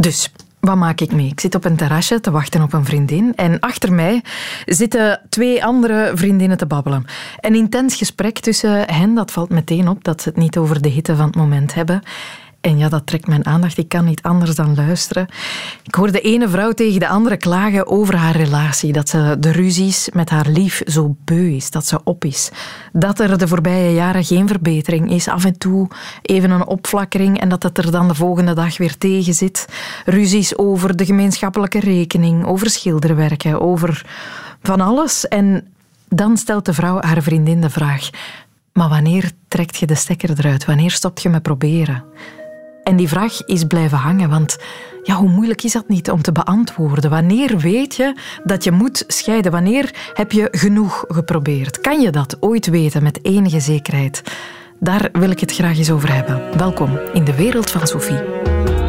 Dus, wat maak ik mee? Ik zit op een terrasje te wachten op een vriendin en achter mij zitten twee andere vriendinnen te babbelen. Een intens gesprek tussen hen, dat valt meteen op dat ze het niet over de hitte van het moment hebben. En ja, dat trekt mijn aandacht. Ik kan niet anders dan luisteren. Ik hoor de ene vrouw tegen de andere klagen over haar relatie. Dat ze de ruzies met haar lief zo beu is, dat ze op is. Dat er de voorbije jaren geen verbetering is. Af en toe even een opflakkering en dat het er dan de volgende dag weer tegen zit. Ruzies over de gemeenschappelijke rekening, over schilderwerken, over van alles. En dan stelt de vrouw haar vriendin de vraag: Maar wanneer trekt je de stekker eruit? Wanneer stopt je met proberen? En die vraag is blijven hangen, want ja, hoe moeilijk is dat niet om te beantwoorden? Wanneer weet je dat je moet scheiden? Wanneer heb je genoeg geprobeerd? Kan je dat ooit weten met enige zekerheid? Daar wil ik het graag eens over hebben. Welkom in de wereld van Sophie.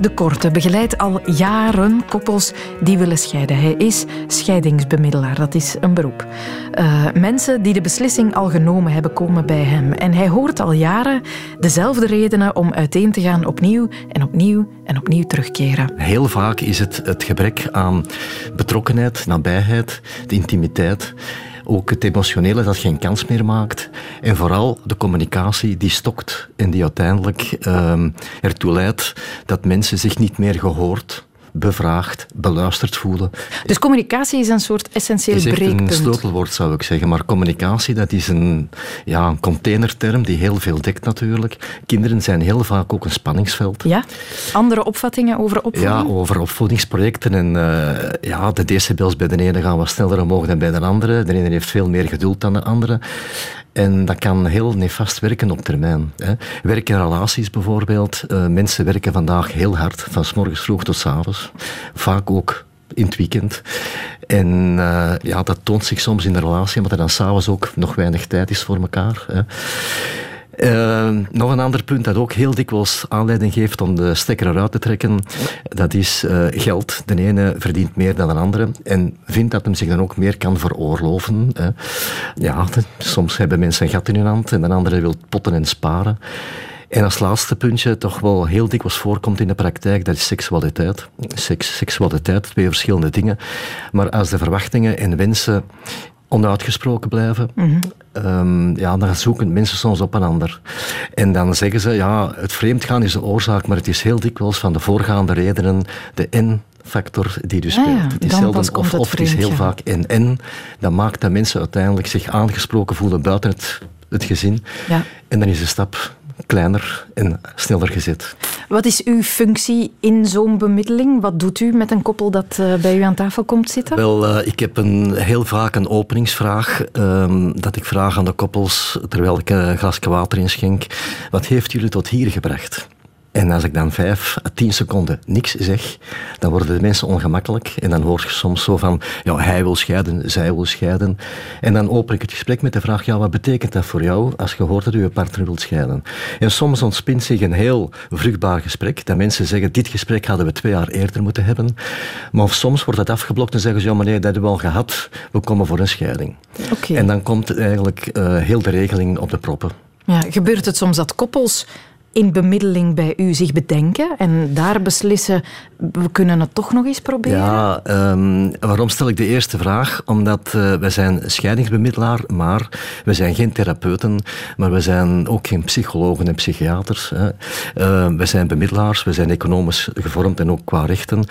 De Korte begeleidt al jaren koppels die willen scheiden. Hij is scheidingsbemiddelaar, dat is een beroep. Uh, mensen die de beslissing al genomen hebben, komen bij hem. En hij hoort al jaren dezelfde redenen om uiteen te gaan opnieuw en opnieuw en opnieuw terugkeren. Heel vaak is het het gebrek aan betrokkenheid, nabijheid, de intimiteit ook het emotionele dat geen kans meer maakt. En vooral de communicatie die stokt en die uiteindelijk uh, ertoe leidt dat mensen zich niet meer gehoord bevraagd, beluisterd voelen. Dus communicatie is een soort essentieel is breekpunt? een sleutelwoord zou ik zeggen. Maar communicatie dat is een, ja, een containerterm die heel veel dekt natuurlijk. Kinderen zijn heel vaak ook een spanningsveld. Ja? Andere opvattingen over opvoeding? Ja, over opvoedingsprojecten. En uh, ja, de decibels bij de ene gaan wat sneller omhoog dan bij de andere. De ene heeft veel meer geduld dan de andere. En dat kan heel nefast werken op termijn. Hè. Werk in relaties bijvoorbeeld. Uh, mensen werken vandaag heel hard, van s morgens vroeg tot s avonds. Vaak ook in het weekend. En uh, ja, dat toont zich soms in de relatie, omdat er dan s'avonds ook nog weinig tijd is voor elkaar. Hè. Uh, nog een ander punt dat ook heel dikwijls aanleiding geeft om de stekker eruit te trekken, dat is uh, geld. De ene verdient meer dan de andere en vindt dat hem zich dan ook meer kan veroorloven. Hè. Ja, soms hebben mensen een gat in hun hand en de andere wil potten en sparen. En als laatste puntje, toch wel heel dikwijls voorkomt in de praktijk, dat is seksualiteit. Seks, seksualiteit, twee verschillende dingen. Maar als de verwachtingen en wensen onuitgesproken blijven, mm -hmm. um, ja, dan zoeken mensen soms op een ander. En dan zeggen ze, ja, het vreemdgaan is de oorzaak, maar het is heel dikwijls van de voorgaande redenen de N factor die dus speelt. Ah, ja, het is zelden of, of het is heel vaak en en. Dat maakt dat mensen uiteindelijk zich aangesproken voelen buiten het, het gezin. Ja. En dan is de stap kleiner en sneller gezet. Wat is uw functie in zo'n bemiddeling? Wat doet u met een koppel dat uh, bij u aan tafel komt zitten? Wel, uh, ik heb een, heel vaak een openingsvraag. Um, dat ik vraag aan de koppels, terwijl ik een glasje water inschenk. Wat heeft jullie tot hier gebracht? En als ik dan vijf à tien seconden niks zeg, dan worden de mensen ongemakkelijk. En dan hoor je soms zo van, ja, hij wil scheiden, zij wil scheiden. En dan open ik het gesprek met de vraag, ja, wat betekent dat voor jou als je hoort dat je partner wilt scheiden? En soms ontspint zich een heel vruchtbaar gesprek, dat mensen zeggen, dit gesprek hadden we twee jaar eerder moeten hebben. Maar soms wordt dat afgeblokt en zeggen ze, ja, nee, dat hebben we al gehad, we komen voor een scheiding. Okay. En dan komt eigenlijk uh, heel de regeling op de proppen. Ja, gebeurt het soms dat koppels in bemiddeling bij u zich bedenken en daar beslissen, we kunnen het toch nog eens proberen? Ja, um, waarom stel ik de eerste vraag? Omdat uh, wij zijn scheidingsbemiddelaar, maar we zijn geen therapeuten, maar we zijn ook geen psychologen en psychiaters. Hè. Uh, we zijn bemiddelaars, we zijn economisch gevormd en ook qua rechten.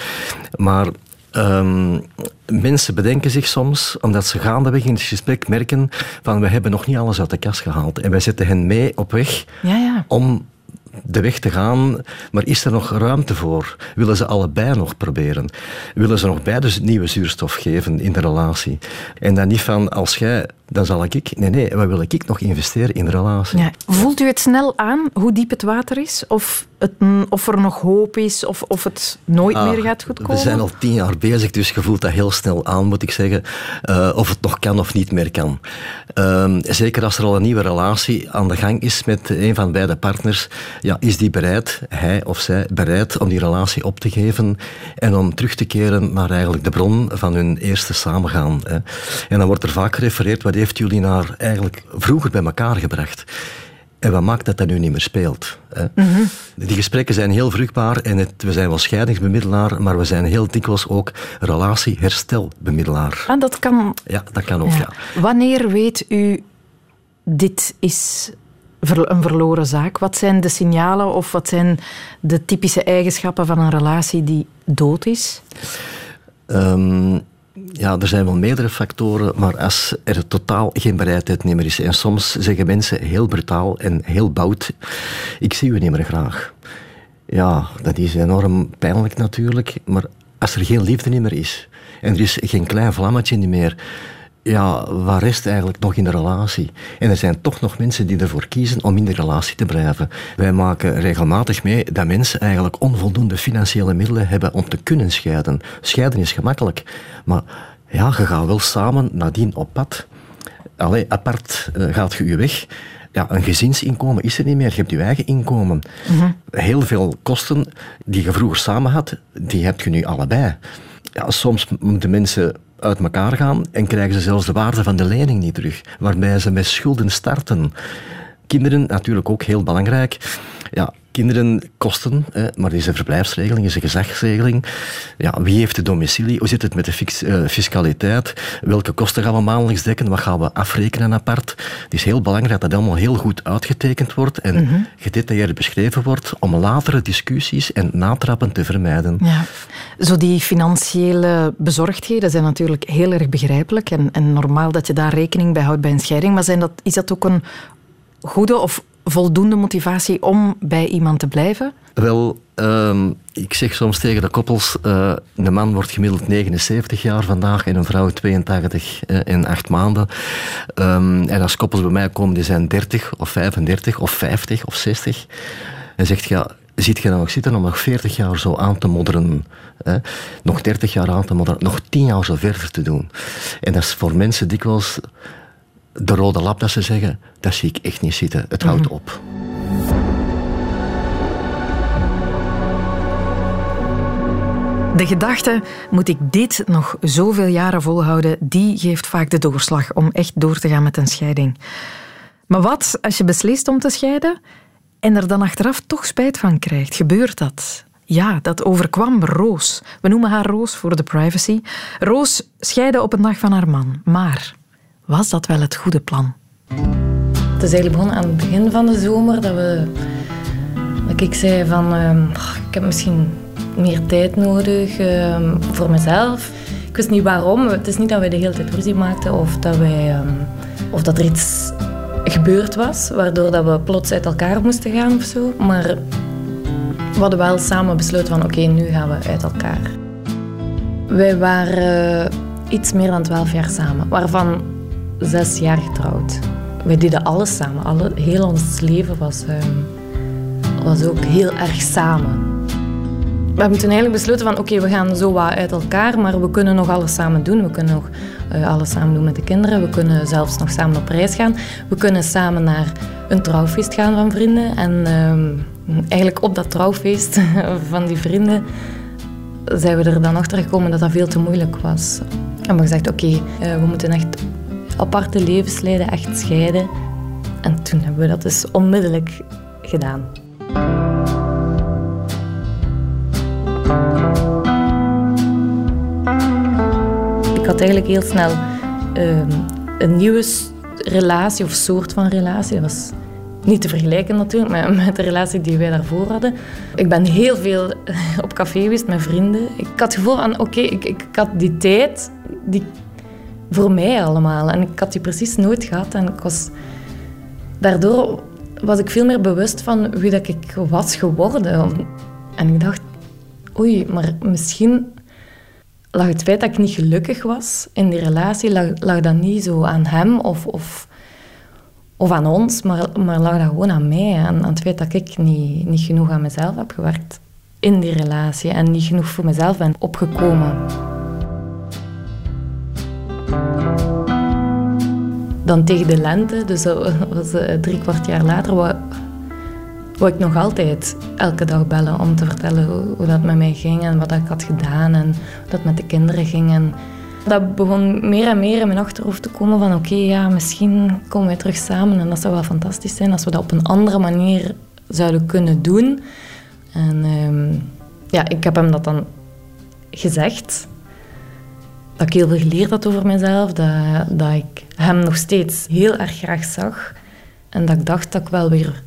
Maar Um, mensen bedenken zich soms, omdat ze gaandeweg in het gesprek merken van we hebben nog niet alles uit de kast gehaald. En wij zetten hen mee op weg ja, ja. om de weg te gaan, maar is er nog ruimte voor? Willen ze allebei nog proberen? Willen ze nog beide nieuwe zuurstof geven in de relatie? En dan niet van, als jij, dan zal ik. Nee, nee, wat wil ik nog investeren in de relatie? Ja. Voelt u het snel aan hoe diep het water is? Of het, of er nog hoop is of, of het nooit ah, meer gaat goedkomen? We zijn al tien jaar bezig, dus je voelt dat heel snel aan, moet ik zeggen. Uh, of het nog kan of niet meer kan. Uh, zeker als er al een nieuwe relatie aan de gang is met een van beide partners, ja, is die bereid, hij of zij, bereid om die relatie op te geven en om terug te keren naar eigenlijk de bron van hun eerste samengaan. Hè. En dan wordt er vaak gerefereerd, wat heeft jullie naar eigenlijk vroeger bij elkaar gebracht? En wat maakt dat dat nu niet meer speelt? Hè? Mhm. Die gesprekken zijn heel vruchtbaar en het, we zijn wel scheidingsbemiddelaar, maar we zijn heel dikwijls ook relatieherstelbemiddelaar. En ah, dat kan... Ja, dat kan ook, ja. Wanneer weet u, dit is een verloren zaak? Wat zijn de signalen of wat zijn de typische eigenschappen van een relatie die dood is? Um, ja, er zijn wel meerdere factoren, maar als er totaal geen bereidheid meer is, en soms zeggen mensen heel brutaal en heel bout, ik zie u niet meer graag. Ja, dat is enorm pijnlijk natuurlijk, maar als er geen liefde meer is, en er is geen klein vlammetje meer, ja, waar rest eigenlijk nog in de relatie? En er zijn toch nog mensen die ervoor kiezen om in de relatie te blijven. Wij maken regelmatig mee dat mensen eigenlijk onvoldoende financiële middelen hebben om te kunnen scheiden. Scheiden is gemakkelijk, maar ja, je gaat wel samen nadien op pad. Allee, apart uh, gaat je je weg ja, een gezinsinkomen is er niet meer. Je hebt je eigen inkomen. Mhm. Heel veel kosten die je vroeger samen had, die heb je nu allebei. Ja, soms moeten mensen uit elkaar gaan en krijgen ze zelfs de waarde van de lening niet terug, waarbij ze met schulden starten. Kinderen natuurlijk ook heel belangrijk. Ja, kinderen kosten, hè, maar deze verblijfsregeling is een gezagsregeling. Ja, wie heeft de domicilie? Hoe zit het met de uh, fiscaliteit? Welke kosten gaan we maandelijks dekken? Wat gaan we afrekenen apart? Het is heel belangrijk dat dat allemaal heel goed uitgetekend wordt en mm gedetailleerd beschreven wordt om latere discussies en natrappen te vermijden. Ja. Zo die financiële bezorgdheden zijn natuurlijk heel erg begrijpelijk en, en normaal dat je daar rekening bij houdt bij een scheiding, maar zijn dat, is dat ook een goede of voldoende motivatie om bij iemand te blijven? Wel, ehm, ik zeg soms tegen de koppels, uh, een man wordt gemiddeld 79 jaar vandaag en een vrouw 82 uh, en 8 maanden. Um, en als koppels bij mij komen, die zijn 30 of 35 of 50 of 60. En zegt, ja, ziet je dan nog zitten om nog 40 jaar zo aan te modderen? Hè? Nog 30 jaar aan te modderen, nog 10 jaar zo verder te doen. En dat is voor mensen dikwijls de rode lap dat ze zeggen, dat zie ik echt niet zitten. Het houdt mhm. op. De gedachte, moet ik dit nog zoveel jaren volhouden, die geeft vaak de doorslag om echt door te gaan met een scheiding. Maar wat als je beslist om te scheiden en er dan achteraf toch spijt van krijgt? Gebeurt dat? Ja, dat overkwam Roos. We noemen haar Roos voor de privacy. Roos scheidde op een dag van haar man, maar was dat wel het goede plan? Het is eigenlijk begonnen aan het begin van de zomer dat, we, dat ik zei van uh, ik heb misschien meer tijd nodig uh, voor mezelf. Ik wist niet waarom. Het is niet dat wij de hele tijd ruzie maakten of dat, wij, uh, of dat er iets gebeurd was waardoor dat we plots uit elkaar moesten gaan of zo. Maar we hadden wel samen besloten van oké, nu gaan we uit elkaar. Wij waren iets meer dan twaalf jaar samen, waarvan zes jaar getrouwd. We deden alles samen. Alle, heel ons leven was, ehm, was ook heel erg samen. We hebben toen eigenlijk besloten van oké, we gaan zo wat uit elkaar, maar we kunnen nog alles samen doen. We kunnen nog uh, alles samen doen met de kinderen. We kunnen zelfs nog samen op reis gaan. We kunnen samen naar een trouwfeest gaan van vrienden. En ehm, eigenlijk op dat trouwfeest van die vrienden zijn we er dan achter gekomen dat dat veel te moeilijk was. En we gezegd, oké, eh, we moeten echt aparte levens leiden, echt scheiden. En toen hebben we dat dus onmiddellijk gedaan. Ik had eigenlijk heel snel ehm, een nieuwe relatie of soort van relatie. Dat was niet te vergelijken natuurlijk met, met, de relatie die wij daarvoor hadden. Ik ben heel veel op café geweest met vrienden. Ik had het gevoel van, oké, ik, ik, ik, had die tijd, die voor mij allemaal. En ik had die precies nooit gehad. En ik was... Daardoor was ik veel meer bewust van wie dat ik was geworden. En ik dacht, oei, maar misschien lag het feit dat ik niet gelukkig was in die relatie, lag, dat niet zo aan hem of, of, of aan ons, maar, maar lag dat gewoon aan mij. Aan, aan het feit dat ik niet, niet genoeg aan mezelf heb gewerkt in die relatie en niet genoeg voor mezelf ben opgekomen. Dan tegen de lente, dus dat was eh, drie kwart jaar later, wou, ik nog altijd elke dag bellen om te vertellen hoe, hoe, dat met mij ging en wat ik had gedaan en hoe dat met de kinderen ging. En dat begon meer en meer in mijn achterhoofd te komen van oké, ja, misschien komen wij terug samen en dat zou wel fantastisch zijn als we dat op een andere manier zouden kunnen doen. En ehm, ja, ik heb hem dat dan gezegd. Dat ik heel veel geleerd had over mezelf. Dat, dat ik hem nog steeds heel erg graag zag. En dat ik dacht dat ik wel weer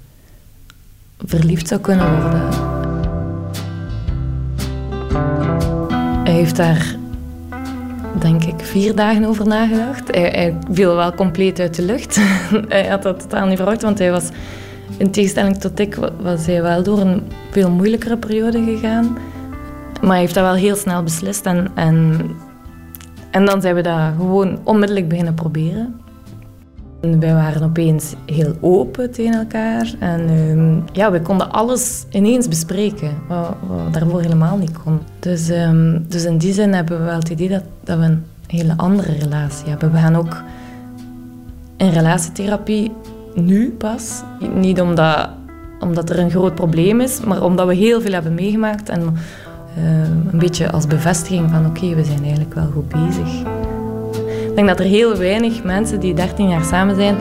verliefd zou kunnen worden. Hij heeft daar, denk ik, vier dagen over nagedacht. Hij, viel wel compleet uit de lucht. hij had dat totaal niet verwacht, want hij was in tegenstelling tot ik was hij wel door een veel moeilijkere periode gegaan. Maar hij heeft dat wel heel snel beslist. En, en, en dan zijn we dat gewoon onmiddellijk beginnen proberen. En wij waren opeens heel open tegen elkaar. En um, ja, we konden alles ineens bespreken, wat, daarvoor helemaal niet kon. Dus, um, dus in die zin hebben we wel het idee dat, dat we een hele andere relatie hebben. We gaan ook in relatietherapie nu pas. Niet omdat, omdat er een groot probleem is, maar omdat we heel veel hebben meegemaakt. En uh, een beetje als bevestiging van oké, we zijn eigenlijk wel goed bezig. Ik denk dat er heel weinig mensen die 13 jaar samen zijn,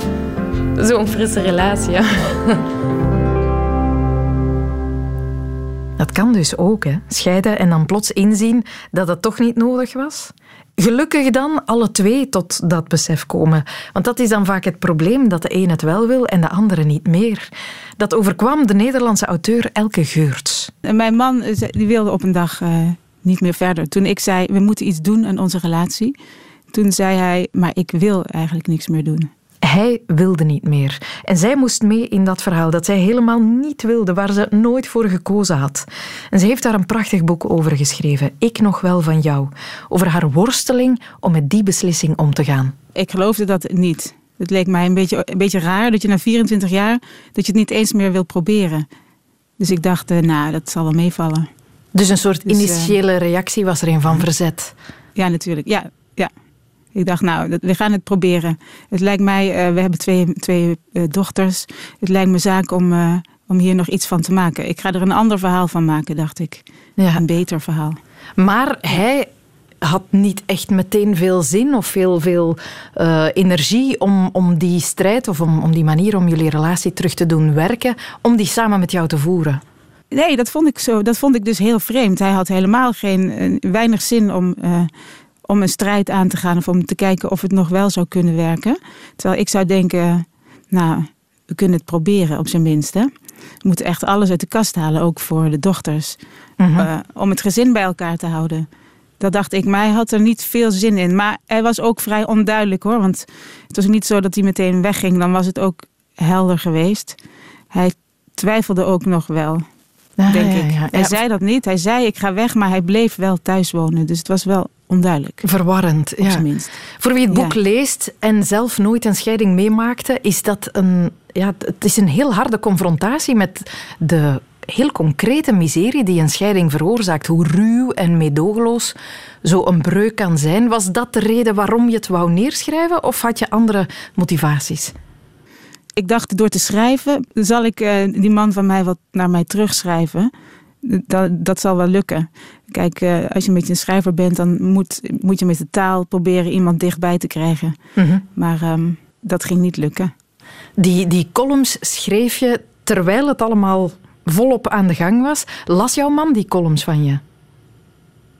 zo'n frisse relatie hebben. Dat kan dus ook, hè? scheiden en dan plots inzien dat het toch niet nodig was. Gelukkig dan alle twee tot dat besef komen. Want dat is dan vaak het probleem, dat de een het wel wil en de andere niet meer. Dat overkwam de Nederlandse auteur Elke Geurts. Mijn man eh, die wilde op een dag uh, niet meer verder. Toen ik zei, we moeten iets doen aan onze relatie. Toen zei hij, maar ik wil eigenlijk niks meer doen. Hij wilde niet meer. En zij moest mee in dat verhaal dat zij helemaal niet wilde, waar ze nooit voor gekozen had. En ze heeft daar een prachtig boek over geschreven, Ik nog wel van jou. Over haar worsteling om met die beslissing om te gaan. Ik geloofde dat niet. Het leek mij een beetje, een beetje raar dat je na 24 jaar dat je het niet eens meer wil proberen. Dus ik dacht, uh, nou, dat zal wel meevallen. Dus een soort dus, initiële uh, reactie was er een van verzet? Ja, natuurlijk. Ja, ja. Ik dacht, nou, we gaan het proberen. Het lijkt mij, uh, we hebben twee, twee uh, dochters. Het lijkt me zaak om, uh, om hier nog iets van te maken. Ik ga er een ander verhaal van maken, dacht ik. Ja. Een beter verhaal. Maar hij had niet echt meteen veel zin of veel, veel energie om, om die strijd of om, om die manier om jullie relatie terug te doen werken, om die samen met jou te voeren. Nee, dat vond ik, zo, dat vond ik dus heel vreemd. Hij had helemaal geen, weinig zin om om een strijd aan te gaan of om te kijken of het nog wel zou kunnen werken. Terwijl ik zou denken, nou, we kunnen het proberen op zijn minst. Hè? We moeten echt alles uit de kast halen, ook voor de dochters. Mhm. uh, om het gezin bij elkaar te houden. Dat dacht ik, maar hij had er niet veel zin in. Maar hij was ook vrij onduidelijk hoor. Want het was niet zo dat hij meteen wegging. Dan was het ook helder geweest. Hij twijfelde ook nog wel. Ah, denk ja, ik. Ja, hij zei dat niet. Hij zei ik ga weg, maar hij bleef wel thuis wonen. Dus het was wel onduidelijk. Verwarrend, ja. Voor wie het boek leest en zelf nooit een scheiding meemaakte, is dat een, ja, het is een heel harde confrontatie met de heel concrete miserie die een scheiding veroorzaakt. Hoe ruw en meedogenloos zo'n breuk kan zijn. Was dat de reden waarom je het wou neerschrijven of had je andere motivaties? Ik dacht, door te schrijven zal ik uh, die man van mij wat naar mij terugschrijven. Dat, dat zal wel lukken. Kijk, uh, als je een beetje een schrijver bent, dan moet, moet je met de taal proberen iemand dichtbij te krijgen. Mm -hmm. Maar um, dat ging niet lukken. Die, die columns schreef je terwijl het allemaal volop aan de gang was. Las jouw man die columns van je?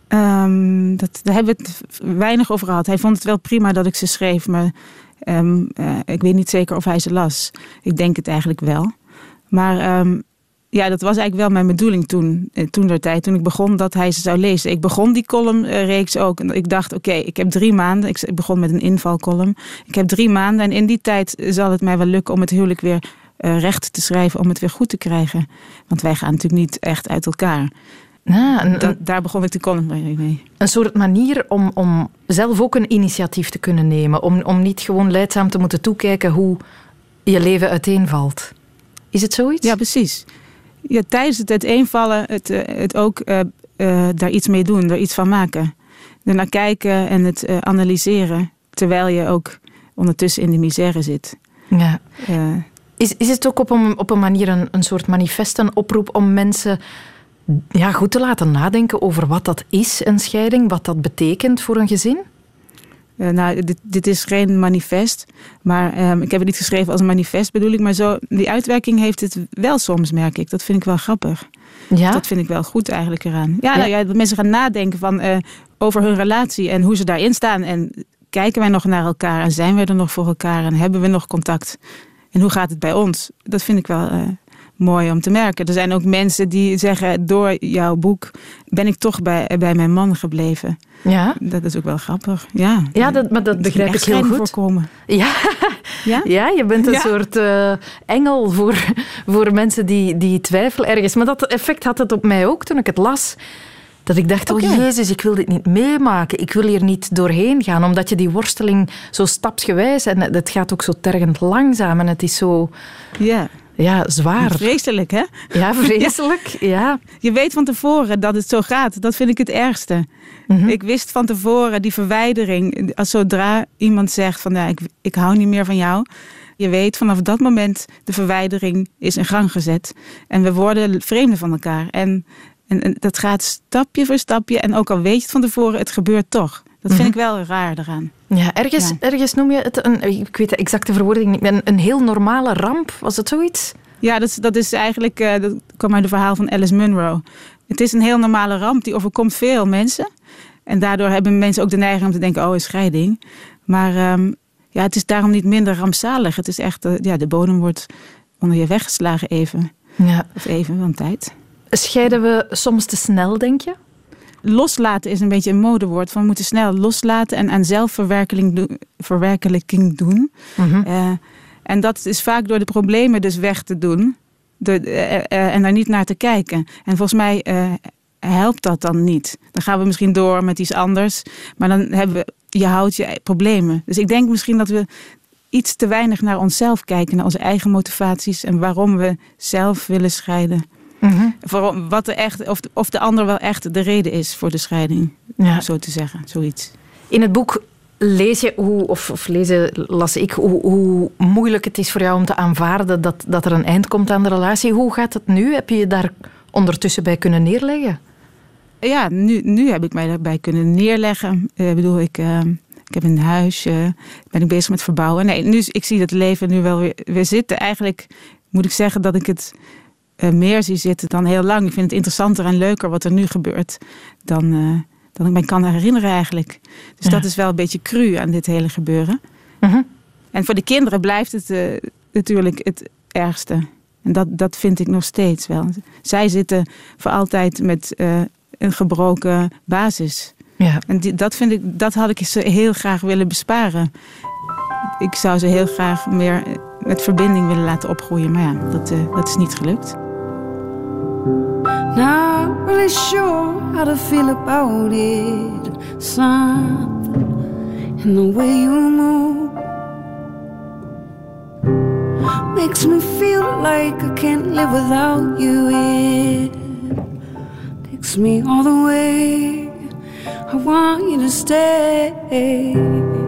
Um, dat, daar hebben we het weinig over gehad. Hij vond het wel prima dat ik ze schreef, maar um, uh, ik weet niet zeker of hij ze las. Ik denk het eigenlijk wel. Maar um, ja, dat was eigenlijk wel mijn bedoeling toen, eh, toen der tijd, toen ik begon dat hij ze zou lezen. Ik begon die columnreeks ook. En ik dacht, oké, okay, ik heb drie maanden. Ik begon met een invalcolumn. Ik heb drie maanden en in die tijd zal het mij wel lukken om het huwelijk weer uh, recht te schrijven, om het weer goed te krijgen. Want wij gaan natuurlijk niet echt uit elkaar. Ja, een, da, daar begon ik de column mee. Een soort manier om, om zelf ook een initiatief te kunnen nemen. Om, om niet gewoon leidzaam te moeten toekijken hoe je leven uiteenvalt. Is het zoiets? Ja, precies. Ja, tijdens het uiteenvallen het, eh, het ook uh, uh, daar iets mee doen, er iets van maken. Er naar kijken en het analyseren, terwijl je ook ondertussen in de misère zit. Ja. is, is het ook op een, op een manier een, een soort manifest, een oproep om mensen ja, goed te laten nadenken over wat dat is, een scheiding, wat dat betekent voor een gezin? Uh, nou, dit, dit, is geen manifest, maar um, ik heb het niet geschreven als een manifest bedoel ik, maar zo, die uitwerking heeft het wel soms, merk ik. Dat vind ik wel grappig. Ja? Dat vind ik wel goed eigenlijk eraan. Ja, ja. Nou ja dat mensen gaan nadenken van, uh, over hun relatie en hoe ze daarin staan. En kijken wij nog naar elkaar en zijn we er nog voor elkaar en hebben we nog contact? En hoe gaat het bij ons? Dat vind ik wel uh, mooi om te merken. Er zijn ook mensen die zeggen: door jouw boek ben ik toch bij, bij mijn man gebleven. Ja. Dat is ook wel grappig. Ja, ja dat, maar dat begrijp ik heel goed. Voorkomen. Ja. Ja? ja, je bent een soort uh, engel voor, voor mensen die, die twijfelen ergens. Maar dat effect had het op mij ook toen ik het las. Dat ik dacht, okay. oh jezus, ik wil dit niet meemaken. Ik wil hier niet doorheen gaan. Omdat je die worsteling zo stapsgewijs... En het gaat ook zo tergend langzaam. En het is zo... Ja. Ja, zwaar. Vreselijk, hè? Ja, vreselijk. Ja. Je weet van tevoren dat het zo gaat. Dat vind ik het ergste. Mhm. Ik wist van tevoren die verwijdering. Als zodra iemand zegt van ja, ik, ik hou niet meer van jou. Je weet vanaf dat moment de verwijdering is in gang gezet. En we worden vreemden van elkaar. En, en, dat gaat stapje voor stapje. En ook al weet je het van tevoren, het gebeurt toch. Dat vind mhm. ik wel raar eraan. Ja, ergens, ergens noem je het, een, ik weet de exacte verwoording niet, een, een heel normale ramp. Was het zoiets? Ja, dat is, dat is eigenlijk, uh, dat kwam uit het verhaal van Alice Munro. Het is een heel normale ramp, die overkomt veel mensen. En daardoor hebben mensen ook de neiging om te denken, oh, een scheiding. Maar um, ja, het is daarom niet minder rampzalig. Het is echt, uh, ja, de bodem wordt onder je weggeslagen even. Ja. Of even, van tijd. Scheiden we soms te snel, denk je? Loslaten is een beetje een modewoord. Van we moeten snel loslaten en aan zelfverwerkelijking doen. Mm uh, en dat is vaak door de problemen dus weg te doen. De, uh, uh, en daar niet naar te kijken. En volgens mij helpt dat dan niet. Dan gaan we misschien door met iets anders. Maar dan hebben we, je houdt je problemen. Dus ik denk misschien dat we iets te weinig naar onszelf kijken. Naar onze eigen motivaties. En waarom we zelf willen scheiden. Mm Voor wat er echt, of, de, of de ander wel echt de reden is voor de scheiding. Ja. Zo te zeggen, zoiets. In het boek lees je, hoe, of, of lezen, las ik, hoe, hoe, moeilijk het is voor jou om te aanvaarden dat, dat er een eind komt aan de relatie. Hoe gaat het nu? Heb je je daar ondertussen bij kunnen neerleggen? Ja, nu, nu heb ik mij daarbij kunnen neerleggen. Ik bedoel, ik, uh, ik heb een huis, uh, ben ik bezig met verbouwen. Nee, nu, ik zie dat leven nu wel weer, weer zitten. Eigenlijk moet ik zeggen dat ik het meer zie zitten dan heel lang. Ik vind het interessanter en leuker wat er nu gebeurt dan, uh, dan ik me kan herinneren eigenlijk. Dus dat is wel een beetje cru aan dit hele gebeuren. Uh-huh. En voor de kinderen blijft het uh, natuurlijk het ergste. En dat, dat vind ik nog steeds wel. Zij zitten voor altijd met een gebroken basis. Ja. En die, dat, vind ik, dat had ik ze heel graag willen besparen. Ik zou ze heel graag meer met verbinding willen laten opgroeien. Maar ja, dat, dat is niet gelukt. Not really sure how to feel about it. Something in the way you move makes me feel like I can't live without you. It takes me all the way. I want you to stay.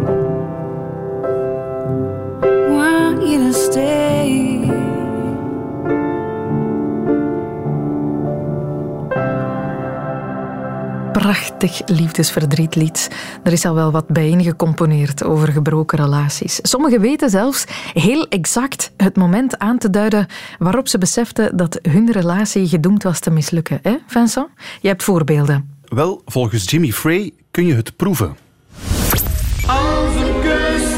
Prachtig liefdesverdrietlied. Er is al wel wat bij gecomponeerd over gebroken relaties. Sommigen weten zelfs heel exact het moment aan te duiden waarop ze beseften dat hun relatie gedoemd was te mislukken. Hè, Vincent? Je hebt voorbeelden. Wel, volgens Jimmy Frey kun je het proeven. Als een kus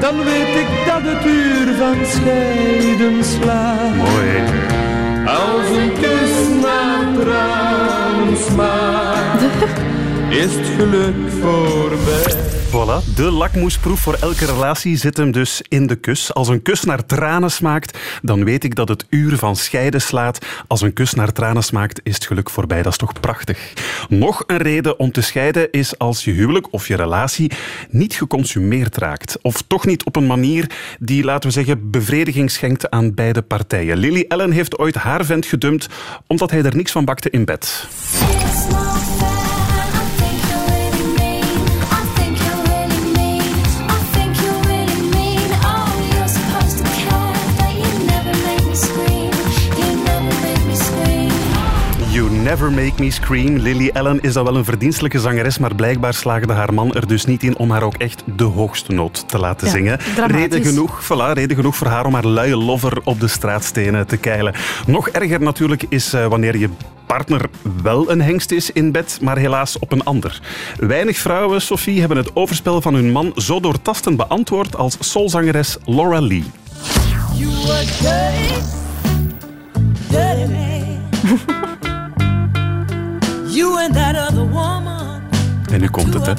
dan weet ik dat het uur van scheiden slaat. Mooi. Als een kus naar tranen smaakt, is het geluk voorbij. Voilà, de lakmoesproef voor elke relatie zit hem dus in de kus. Als een kus naar tranen smaakt, dan weet ik dat het uur van scheiden slaat. Als een kus naar tranen smaakt, is het geluk voorbij. Dat is toch prachtig. Nog een reden om te scheiden is als je huwelijk of je relatie niet geconsumeerd raakt. Of toch niet op een manier die, laten we zeggen, bevrediging schenkt aan beide partijen. Lily Allen heeft ooit haar vent gedumpt omdat hij er niks van bakte in bed. Never Make Me Scream. Lily Allen is dan wel een verdienstelijke zangeres, maar blijkbaar slaagde haar man er dus niet in om haar ook echt de hoogste noot te laten zingen. Reden genoeg, voilà, reden genoeg voor haar om haar luie lover op de straatstenen te keilen. Nog erger natuurlijk is uh, wanneer je partner wel een hengst is in bed, maar helaas op een ander. Weinig vrouwen, Sophie, hebben het overspel van hun man zo doortastend beantwoord als soulzangeres Laura Lee. You were dirty, dirty En nu komt het, hè.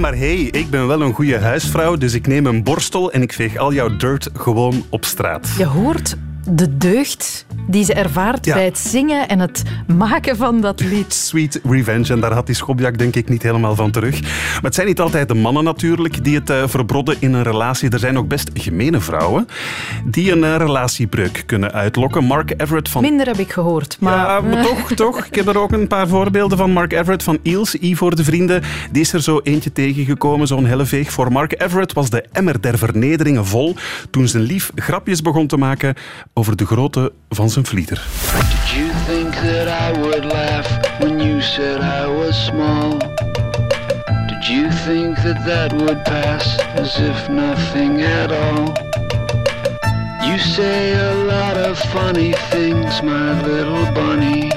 Maar hey, ik ben wel een goede huisvrouw, dus ik neem een borstel en ik veeg al jouw dirt gewoon op straat. Je hoort de deugd die ze ervaart bij het zingen en het maken van dat lied. Sweet Revenge. En daar had die Schobjak denk ik niet helemaal van terug. Maar het zijn niet altijd de mannen natuurlijk die het uh, verbrodden in een relatie. Er zijn ook best gemene vrouwen die een uh, relatiebreuk kunnen uitlokken. Mark Everett van... Minder heb ik gehoord. Maar... Ja, maar toch, toch. Ik heb er ook een paar voorbeelden van. Mark Everett van Eels, I voor de vrienden. Die is er zo eentje tegengekomen, zo'n helleveeg. Voor Mark Everett was de emmer der vernederingen vol toen zijn lief grapjes begon te maken over de grootte van zijn. Did you think that I would laugh when you said I was small? Did you think that that would pass as if nothing at all? You say a lot of funny things, my little bunny.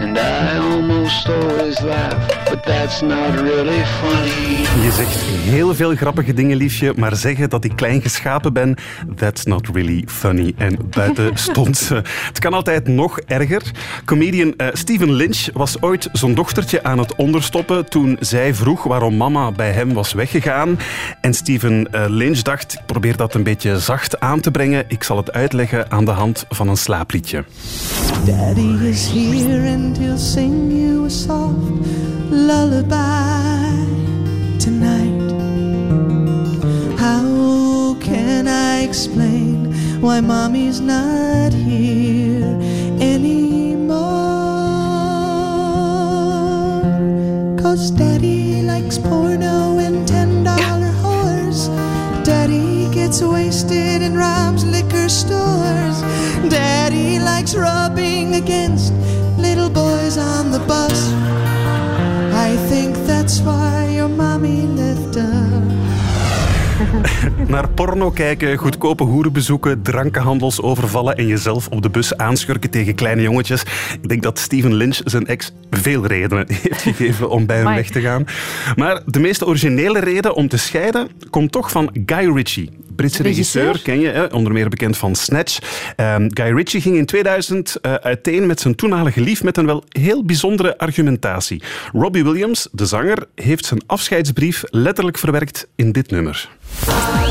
And I almost always laugh, but that's not really funny. Je zegt heel veel grappige dingen, liefje, maar zeggen dat ik klein geschapen ben, that's not really funny. En buiten stond ze. Het kan altijd nog erger. Comedian uh, Steven Lynch was ooit zijn dochtertje aan het onderstoppen toen zij vroeg waarom mama bij hem was weggegaan. En Steven uh, Lynch dacht, ik probeer dat een beetje zacht aan te brengen. Ik zal het uitleggen aan de hand van een slaapliedje. Daddy is here and he'll sing you a soft lullaby tonight. How can I explain why mommy's not here anymore? Cause daddy likes porno and ten dollar whores. Daddy gets wasted in Rob's liquor stores. Daddy likes rubbing against little boys on the bus. That's why your mommy left us. Naar porno kijken, goedkope hoeren bezoeken, drankenhandels overvallen en jezelf op de bus aanschurken tegen kleine jongetjes. Ik denk dat Steven Lynch zijn ex veel redenen heeft gegeven om bij hem weg te gaan. Maar de meest originele reden om te scheiden komt toch van Guy Ritchie. Britse regisseur, ken je, hè? onder meer bekend van Snatch. Um, Guy Ritchie ging in 2000 uh, eh, uiteen met zijn toenmalige lief met een wel heel bijzondere argumentatie. Robbie Williams, de zanger, heeft zijn afscheidsbrief letterlijk verwerkt in dit nummer.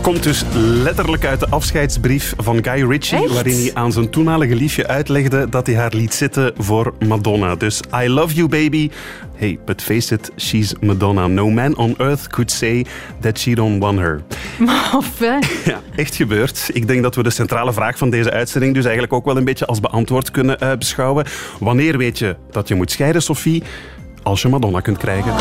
komt dus letterlijk uit de afscheidsbrief van Guy Ritchie, waarin hij aan zijn toenmalige liefje uitlegde dat hij haar liet zitten voor Madonna. Dus I love you baby. Hey, but face it, she's Madonna. No man on earth could say that she don't want her. Ja, echt gebeurd. Ik denk dat we de centrale vraag van deze uitzending dus eigenlijk ook wel een beetje als beantwoord kunnen uh, beschouwen. Wanneer weet je dat je moet scheiden, Sophie? Als je Madonna kunt krijgen.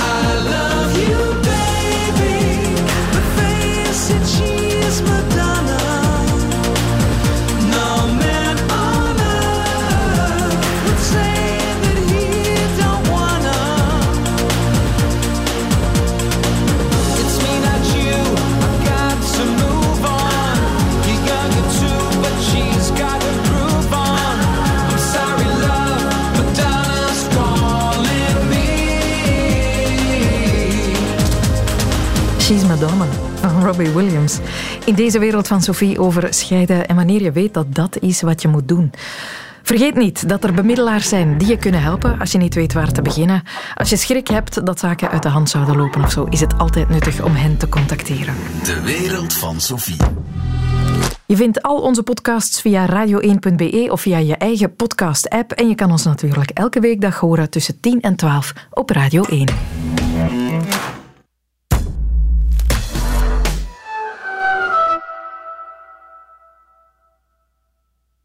Robbie Williams. In deze wereld van Sophie over scheiden en wanneer je weet dat dat is wat je moet doen. Vergeet niet dat er bemiddelaars zijn die je kunnen helpen als je niet weet waar te beginnen. Als je schrik hebt dat zaken uit de hand zouden lopen of zo, is het altijd nuttig om hen te contacteren. De wereld van Sophie. Je vindt al onze podcasts via radio1.be of via je eigen podcast-app. En je kan ons natuurlijk elke weekdag horen tussen 10 en 12 op Radio 1.